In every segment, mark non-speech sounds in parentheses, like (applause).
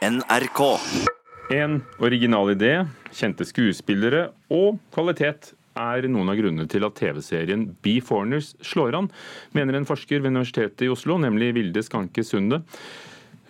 NRK. En original idé, kjente skuespillere og kvalitet er noen av grunnene til at TV-serien Be Foreigners slår an, mener en forsker ved Universitetet i Oslo, nemlig Vilde Skanke Sunde.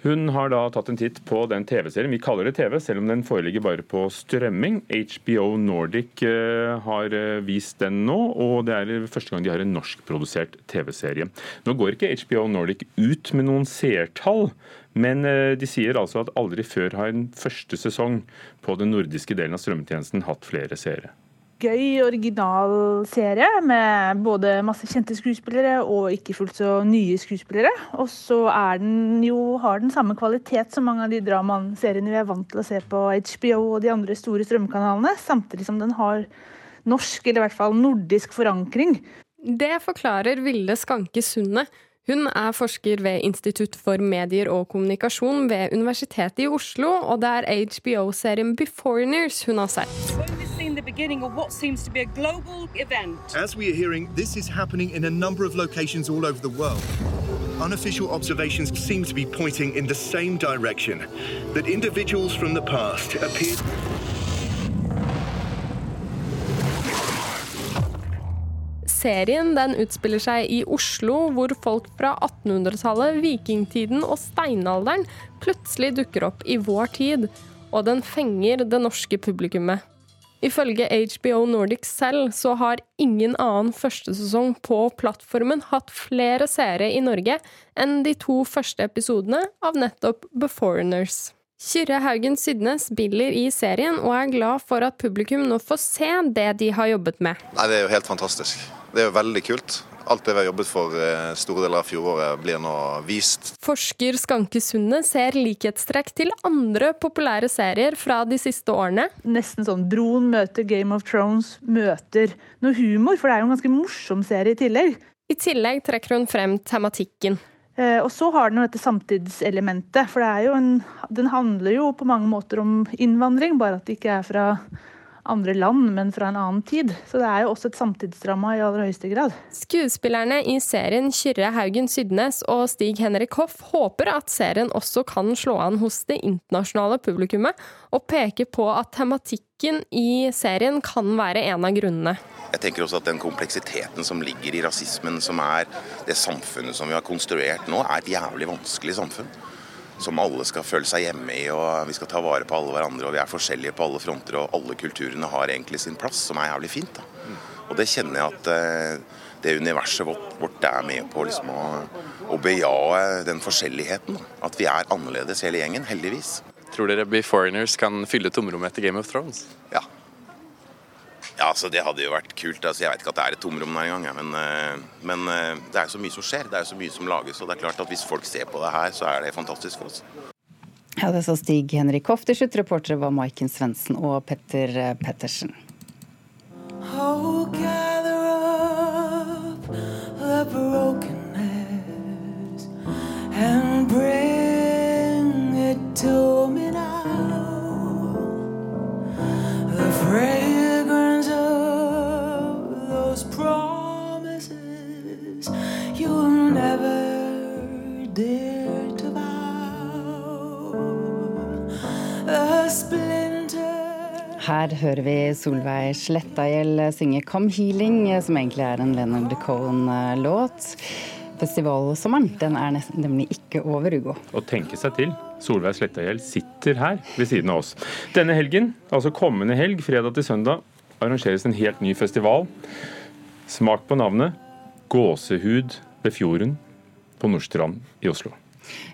Hun har da tatt en titt på den TV-serien. Vi kaller det TV, selv om den foreligger bare på strømming. HBO Nordic eh, har eh, vist den nå, og det er første gang de har en norskprodusert TV-serie. Nå går ikke HBO Nordic ut med noen seertall, men eh, de sier altså at aldri før har en første sesong på den nordiske delen av strømmetjenesten hatt flere seere gøy, original serie med både masse kjente skuespillere og ikke fullt så nye skuespillere. Og så er den jo, har den samme kvalitet som mange av de dramaseriene vi er vant til å se på HBO og de andre store strømkanalene, samtidig som den har norsk, eller i hvert fall nordisk forankring. Det forklarer Ville Skanke Sundet. Hun er forsker ved Institutt for medier og kommunikasjon ved Universitetet i Oslo, og det er HBO-serien Beforeigners hun har sett the beginning of what seems to be a global event. As we are hearing, this is happening in a number of locations all over the world. Unofficial observations seem to be pointing in the same direction that individuals from the past appear. Serien den utspiller seg i Oslo, hvor folk fra 1800-tallet, vikingtiden og steinalderen plutselig dukker opp i vår tid. Og den fenger det norske publikummet. Ifølge HBO Nordic selv så har ingen annen førstesesong på plattformen hatt flere seere i Norge enn de to første episodene av nettopp Beforeigners. Kyrre Haugen Sydne spiller i serien og er glad for at publikum nå får se det de har jobbet med. Nei, Det er jo helt fantastisk. Det er jo veldig kult. Alt det vi har jobbet for eh, store deler av fjoråret, blir nå vist. Forsker Skanke Sunde ser likhetstrekk til andre populære serier fra de siste årene. Nesten sånn Broen møter Game of Thrones møter noe humor, for det er jo en ganske morsom serie i tillegg. I tillegg trekker hun frem tematikken. Eh, og så har den jo dette samtidselementet, for en, den handler jo på mange måter om innvandring, bare at det ikke er fra andre land, men fra en annen tid. Så det er jo også et samtidsdrama i aller høyeste grad. Skuespillerne i serien Kyrre Haugen Sydnes og Stig Henrik Hoff håper at serien også kan slå an hos det internasjonale publikummet, og peker på at tematikken i serien kan være en av grunnene. Jeg tenker også at Den kompleksiteten som ligger i rasismen, som er det samfunnet som vi har konstruert nå, er et jævlig vanskelig samfunn som alle skal føle seg hjemme i. og Vi skal ta vare på alle hverandre. og Vi er forskjellige på alle fronter, og alle kulturene har egentlig sin plass, som er jævlig fint. da. Og Det kjenner jeg at eh, det universet vårt, vårt er med på liksom å, å bejae den forskjelligheten. Da. At vi er annerledes hele gjengen, heldigvis. Tror dere Be Foreigners kan fylle tomrommet etter Game of Thrones? Ja, ja, så Det hadde jo vært kult. altså Jeg vet ikke at det er et tomrom der engang. Men, eh, men eh, det er jo så mye som skjer. Det er jo så mye som lages. Og det er klart at hvis folk ser på det her, så er det fantastisk for oss. Ja, Det sa Stig Henrik Hoff. Til slutt reportere var Maiken Svendsen og Petter eh, Pettersen. Oh, Her hører vi Solveig Slettagjell synge 'Come Healing', som egentlig er en Leonard Cohen-låt. Festivalsommeren den er nesten, nemlig ikke over, Ugo. Å tenke seg til. Solveig Slettagjell sitter her ved siden av oss. Denne helgen, altså kommende helg, fredag til søndag, arrangeres en helt ny festival. Smak på navnet. Gåsehud ved fjorden på Nordstrand i Oslo.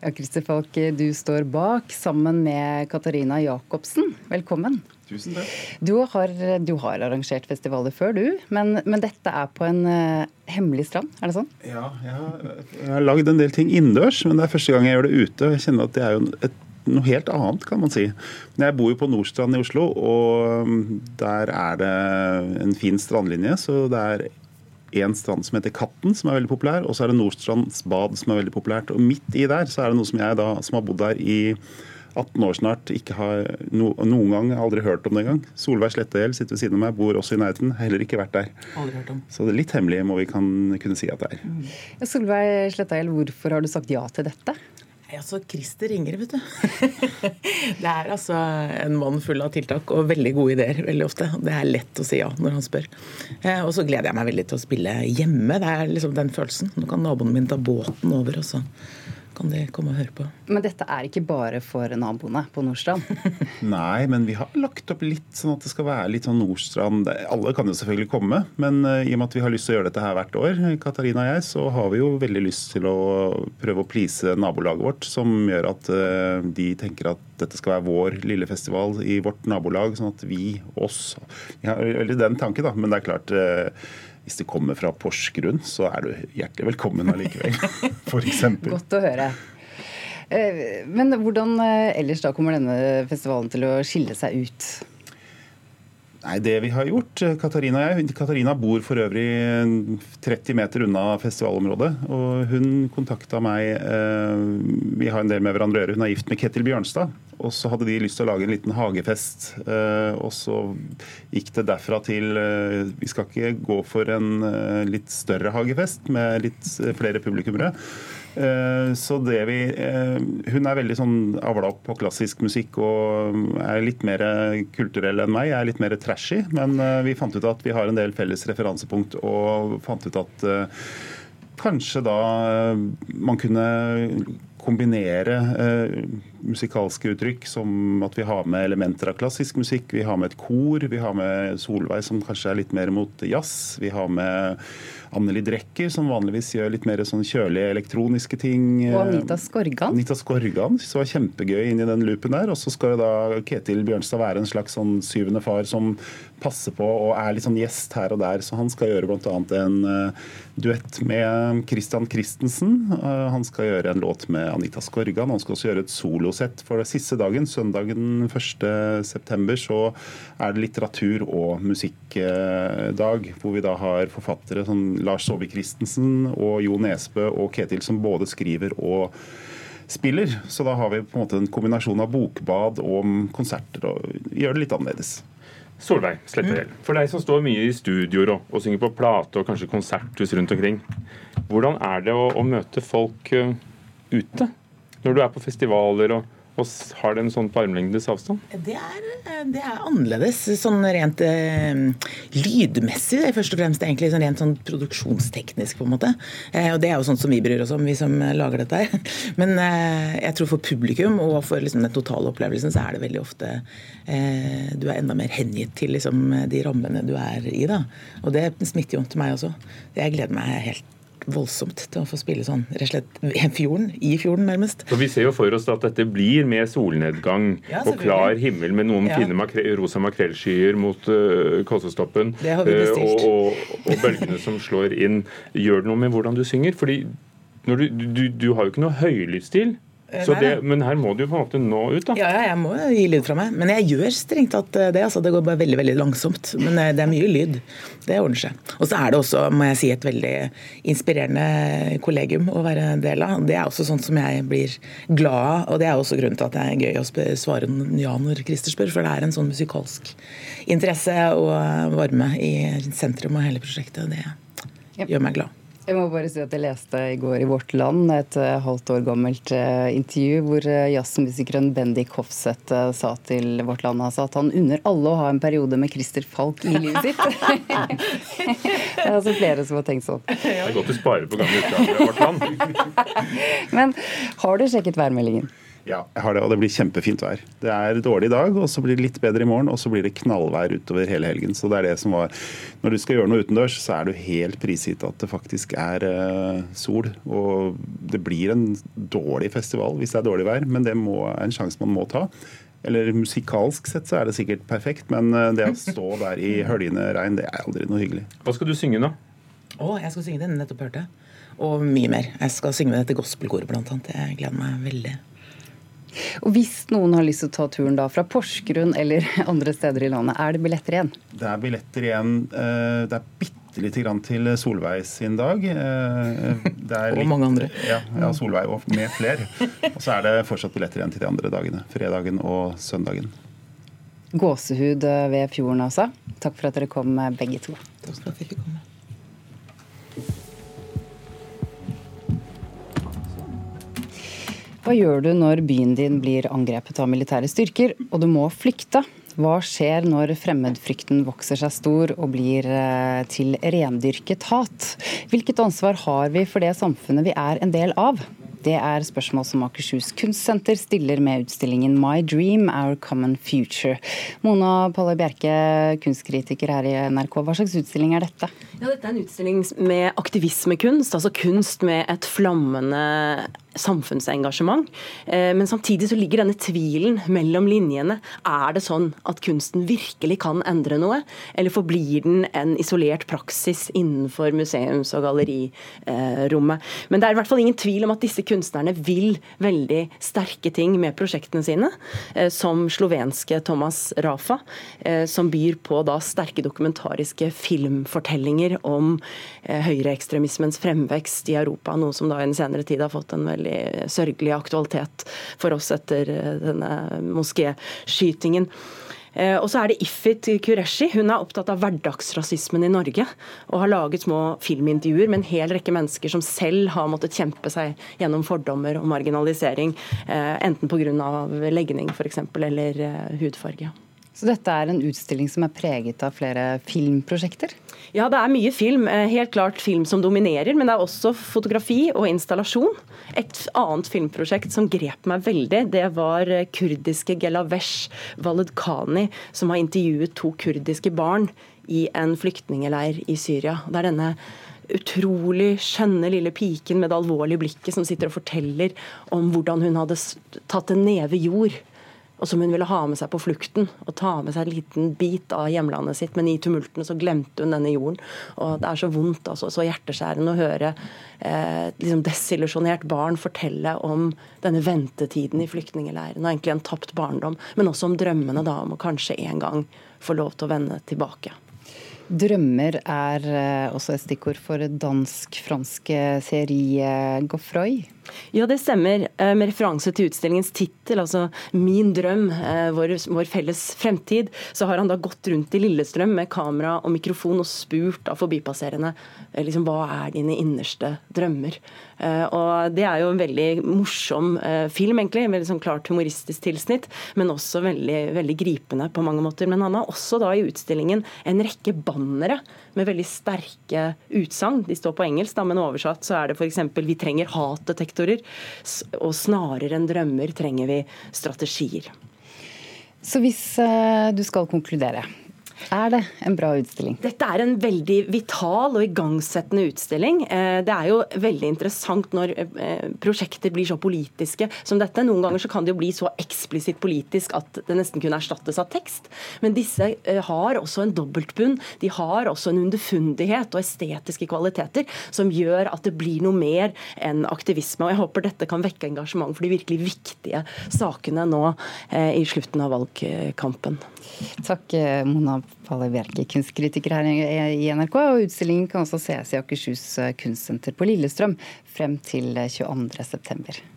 Ja, Christer Falk, du står bak sammen med Katarina Jacobsen. Velkommen. Tusen takk. Du har, du har arrangert festivaler før, du. Men, men dette er på en uh, hemmelig strand, er det sånn? Ja, jeg har, jeg har lagd en del ting innendørs, men det er første gang jeg gjør det ute. Jeg kjenner at det er jo et, noe helt annet, kan man si. Jeg bor jo på Nordstrand i Oslo, og mm, der er det en fin strandlinje. Så det er en strand som heter Katten, som er veldig populær, og så er det Nordstrands bad, som er veldig populært. Og midt i der så er det noe som jeg da, som har bodd der i 18 år snart, ikke har no, noen gang aldri hørt om det engang. Solveig Slettehjell sitter ved siden av meg, bor også i nærheten. Heller ikke vært der. Aldri hørt om. Så det er litt hemmelig, må vi kan, kunne si at det er. Mm. Ja, Solveig Slettehjell, hvorfor har du sagt ja til dette? Altså, Christer ringer, vet du. (laughs) det er altså en mann full av tiltak og veldig gode ideer veldig ofte. Det er lett å si ja når han spør. Eh, og så gleder jeg meg veldig til å spille hjemme. Det er liksom den følelsen. Nå kan naboen min ta båten over, og så kan de komme og høre på. Men dette er ikke bare for naboene på Nordstrand? (laughs) Nei, men vi har lagt opp litt sånn at det skal være litt sånn Nordstrand Alle kan jo selvfølgelig komme, men uh, i og med at vi har lyst til å gjøre dette her hvert år, Katarina og jeg, så har vi jo veldig lyst til å prøve å please nabolaget vårt, som gjør at uh, de tenker at dette skal være vår lille festival i vårt nabolag, sånn at vi, oss Vi har veldig den tanken, da, men det er klart uh, hvis det kommer fra Porsgrunn, så er du hjertelig velkommen allikevel. (laughs) F.eks. Godt å høre. Eh, men hvordan eh, ellers da kommer denne festivalen til å skille seg ut? Nei, det vi har gjort, eh, Katarina og jeg Katarina bor for øvrig 30 meter unna festivalområdet. Og hun kontakta meg Vi har en del med hverandre å gjøre. Hun er gift med Ketil Bjørnstad. Og så hadde de lyst til å lage en liten hagefest. Eh, og så gikk det derfra til eh, Vi skal ikke gå for en eh, litt større hagefest med litt flere publikummere. Så det vi Hun er veldig sånn avla opp på klassisk musikk og er litt mer kulturell enn meg. Jeg er litt mer trashy, men vi fant ut at vi har en del felles referansepunkt og fant ut at kanskje da man kunne kombinere eh, musikalske uttrykk, som at vi har med elementer av klassisk musikk. Vi har med et kor, vi har med Solveig som kanskje er litt mer mot jazz. Vi har med Anneli Drecker, som vanligvis gjør litt mer sånn kjølige elektroniske ting. Og Anita Skorgan. Anita Skorgan, som var kjempegøy inn i den loopen der. Og så skal jo da Ketil Bjørnstad være en slags sånn syvende far som passer på og er litt sånn gjest her og der. Så han skal gjøre bl.a. en uh, duett med Christian Christensen. Uh, han skal gjøre en låt med Anita Skorgan. Han skal også gjøre et solosett for det siste dagen, søndagen 1.9. Så er det litteratur- og musikkdag, hvor vi da har forfattere som Lars Saabye Christensen og Jo Nesbø og Ketil som både skriver og spiller. Så da har vi på en måte en kombinasjon av bokbad og konserter, og gjør det litt annerledes. Solveig Slettehjell, mm. for deg som står mye i studioer og, og, synger på plate og kanskje konserthus rundt omkring. Hvordan er det å, å møte folk uh, ute når du er på festivaler og og har det en sånn på armlengdes avstand? Det er, det er, annerledes, sånn rent eh, lydmessig. først og fremst egentlig sånn rent sånn produksjonsteknisk, på en måte. Eh, og det er jo sånt som vi bryr oss om, vi som lager dette her. (laughs) Men eh, jeg tror for publikum og for liksom, den totale opplevelsen, så er det veldig ofte eh, du er enda mer hengitt til liksom, de rammene du er i. da. Og det smitter jo til meg også. Jeg gleder meg helt voldsomt til å få spille sånn rett og slett fjorden, i fjorden, nærmest. For Vi ser jo for oss at dette blir med solnedgang ja, og klar himmel med noen ja. fine makre, rosa makrellskyer mot uh, Kolsåstoppen uh, og, og, og, bølgene som slår inn. Gjør det noe med hvordan du synger? Fordi du, du, du, har jo ikke noe høylydstil. Eh, det, men her må du jo på en måte nå ut, da? Ja, ja jeg må gi lyd fra meg. Men jeg gjør strengt tatt eh, det. altså Det går bare veldig veldig langsomt. Men eh, det er mye lyd. Det ordner seg. Og så er det også, må jeg si, et veldig inspirerende kollegium å være del av. Det er også sånt som jeg blir glad av. Og det er også grunnen til at det er gøy å svare ja når Christer spør. For det er en sånn musikalsk interesse og varme i sentrum av hele prosjektet. Det gjør meg glad. Jeg må bare si at jeg leste i går i Vårt Land et uh, halvt år gammelt uh, intervju hvor uh, jazzmusikeren Bendik Hofseth sa til Vårt Land altså, at han unner alle å ha en periode med Christer Falk i livet sitt. (laughs) det er altså flere som har tenkt sånn. (laughs) Det er godt du sparer på gamle utgaver av Vårt Land. Men har du sjekket værmeldingen? Ja, jeg har det, og det blir kjempefint vær. Det er dårlig i dag, og så blir det litt bedre i morgen, og så blir det knallvær utover hele helgen. Så det er det som var Når du skal gjøre noe utendørs, så er du helt prisgitt at det faktisk er uh, sol. Og det blir en dårlig festival hvis det er dårlig vær, men det må, er en sjanse man må ta. Eller musikalsk sett så er det sikkert perfekt, men eh, det å stå der i høljende regn, det er aldri noe hyggelig. Hva skal du synge nå? Å, oh, jeg skal synge den nettopp hørte. Og mye mer. Jeg skal synge med dette gospelkoret, blant annet. Jeg gleder meg veldig. Og Hvis noen har lyst til å ta turen da fra Porsgrunn eller (laughs) andre steder i landet, er det billetter igjen? Det er billetter igjen. Eh, det er bitte lite grann til Solveig sin dag. Eh, (laughs) litt, og mange andre. Ja, ja, Solveig og med flere. Og så er det fortsatt billetter igjen til de andre dagene. Fredagen og søndagen. Gåsehud ved fjorden, altså. Takk for at dere kom, begge to. Takk Hva gjør du når byen din blir angrepet av militære styrker, og du må flykte? Hva skjer når fremmedfrykten vokser seg stor og blir eh, til rendyrket hat? Hvilket ansvar har vi for det samfunnet vi er en del av? Det er spørsmål som Akershus Kunstsenter stiller med utstillingen My Dream, Our Common Future. Mona Palle Bjerke, kunstkritiker her i NRK. Hva slags utstilling er dette? Ja, dette er en utstilling med aktivismekunst, altså kunst med et flammende samfunnsengasjement. Eh, men samtidig så ligger denne tvilen mellom linjene. Er det sånn at kunsten virkelig kan endre noe, eller forblir den en isolert praksis innenfor museums- og gallerirommet? Men det er i hvert fall ingen tvil om at disse kunstnerne vil veldig sterke ting med prosjektene sine, eh, som slovenske Thomas Rafa, eh, som byr på da sterke dokumentariske filmfortellinger om høyreekstremismens fremvekst i Europa, noe som da i den senere tid har fått en veldig veldig sørgelig aktualitet for oss etter eh, denne moskéskytingen. Eh, og så er det Ifit Kureshi. Hun er opptatt av hverdagsrasismen i Norge. Og har laget små filmintervjuer med en hel rekke mennesker som selv har måttet kjempe seg gjennom fordommer og marginalisering. Eh, enten pga. legning f.eks. eller hudfarge. Så dette er en utstilling som er preget av flere filmprosjekter? Ja, det er mye film. Eh, helt klart film som dominerer, men det er også fotografi og installasjon. Et annet filmprosjekt som grep meg veldig, det var eh, kurdiske Gelavesh Valedkani, som har intervjuet to kurdiske barn i en flyktningeleir i Syria. Det er denne utrolig skjønne lille piken med det alvorlige blikket som sitter og forteller om hvordan hun hadde tatt en neve jord og som hun ville ha med seg på flukten. Og ta med seg en liten bit av hjemlandet sitt. Men i tumultene så glemte hun denne jorden. Og det er så vondt, altså, så hjerteskjærende å høre eh, liksom desillusjonert barn fortelle om denne ventetiden i flyktningleiren. Og egentlig en tapt barndom. Men også om drømmene da om å kanskje en gang få lov til å vende tilbake. Drømmer er eh, også et stikkord for dansk-franske serie Goffroy. Ja, det stemmer. Eh, med referanse til utstillingens tittel, altså 'Min drøm, eh, vår, vår, felles fremtid', så har han da gått rundt i Lillestrøm med kamera og mikrofon og spurt av forbipasserende liksom, hva er dine innerste drømmer. Og Det er jo en veldig morsom film, egentlig. Veldig sånn klart humoristisk tilsnitt, men også veldig, veldig gripende på mange måter. Men han har også da i utstillingen en rekke bannere med veldig sterke utsagn. De står på engelsk, da, men oversatt så er det f.eks.: Vi trenger hatdetektorer, og snarere enn drømmer trenger vi strategier. Så hvis uh, du skal konkludere, er det en bra utstilling? Dette er en veldig vital og igangsettende utstilling. Eh, det er jo veldig interessant når eh, prosjekter blir så politiske som dette. Noen ganger så kan det jo bli så eksplisitt politisk at det nesten kunne erstattes av tekst. Men disse eh, har også en dobbeltbunn. De har også en underfundighet og estetiske kvaliteter som gjør at det blir noe mer enn aktivisme. Og jeg håper dette kan vekke engasjement for de virkelig viktige sakene nå i slutten av valgkampen. Takk, Mona Palle Bjerke, kunstkritiker her i NRK. og Utstillingen kan også ses i Akershus kunstsenter på Lillestrøm frem til 22.9.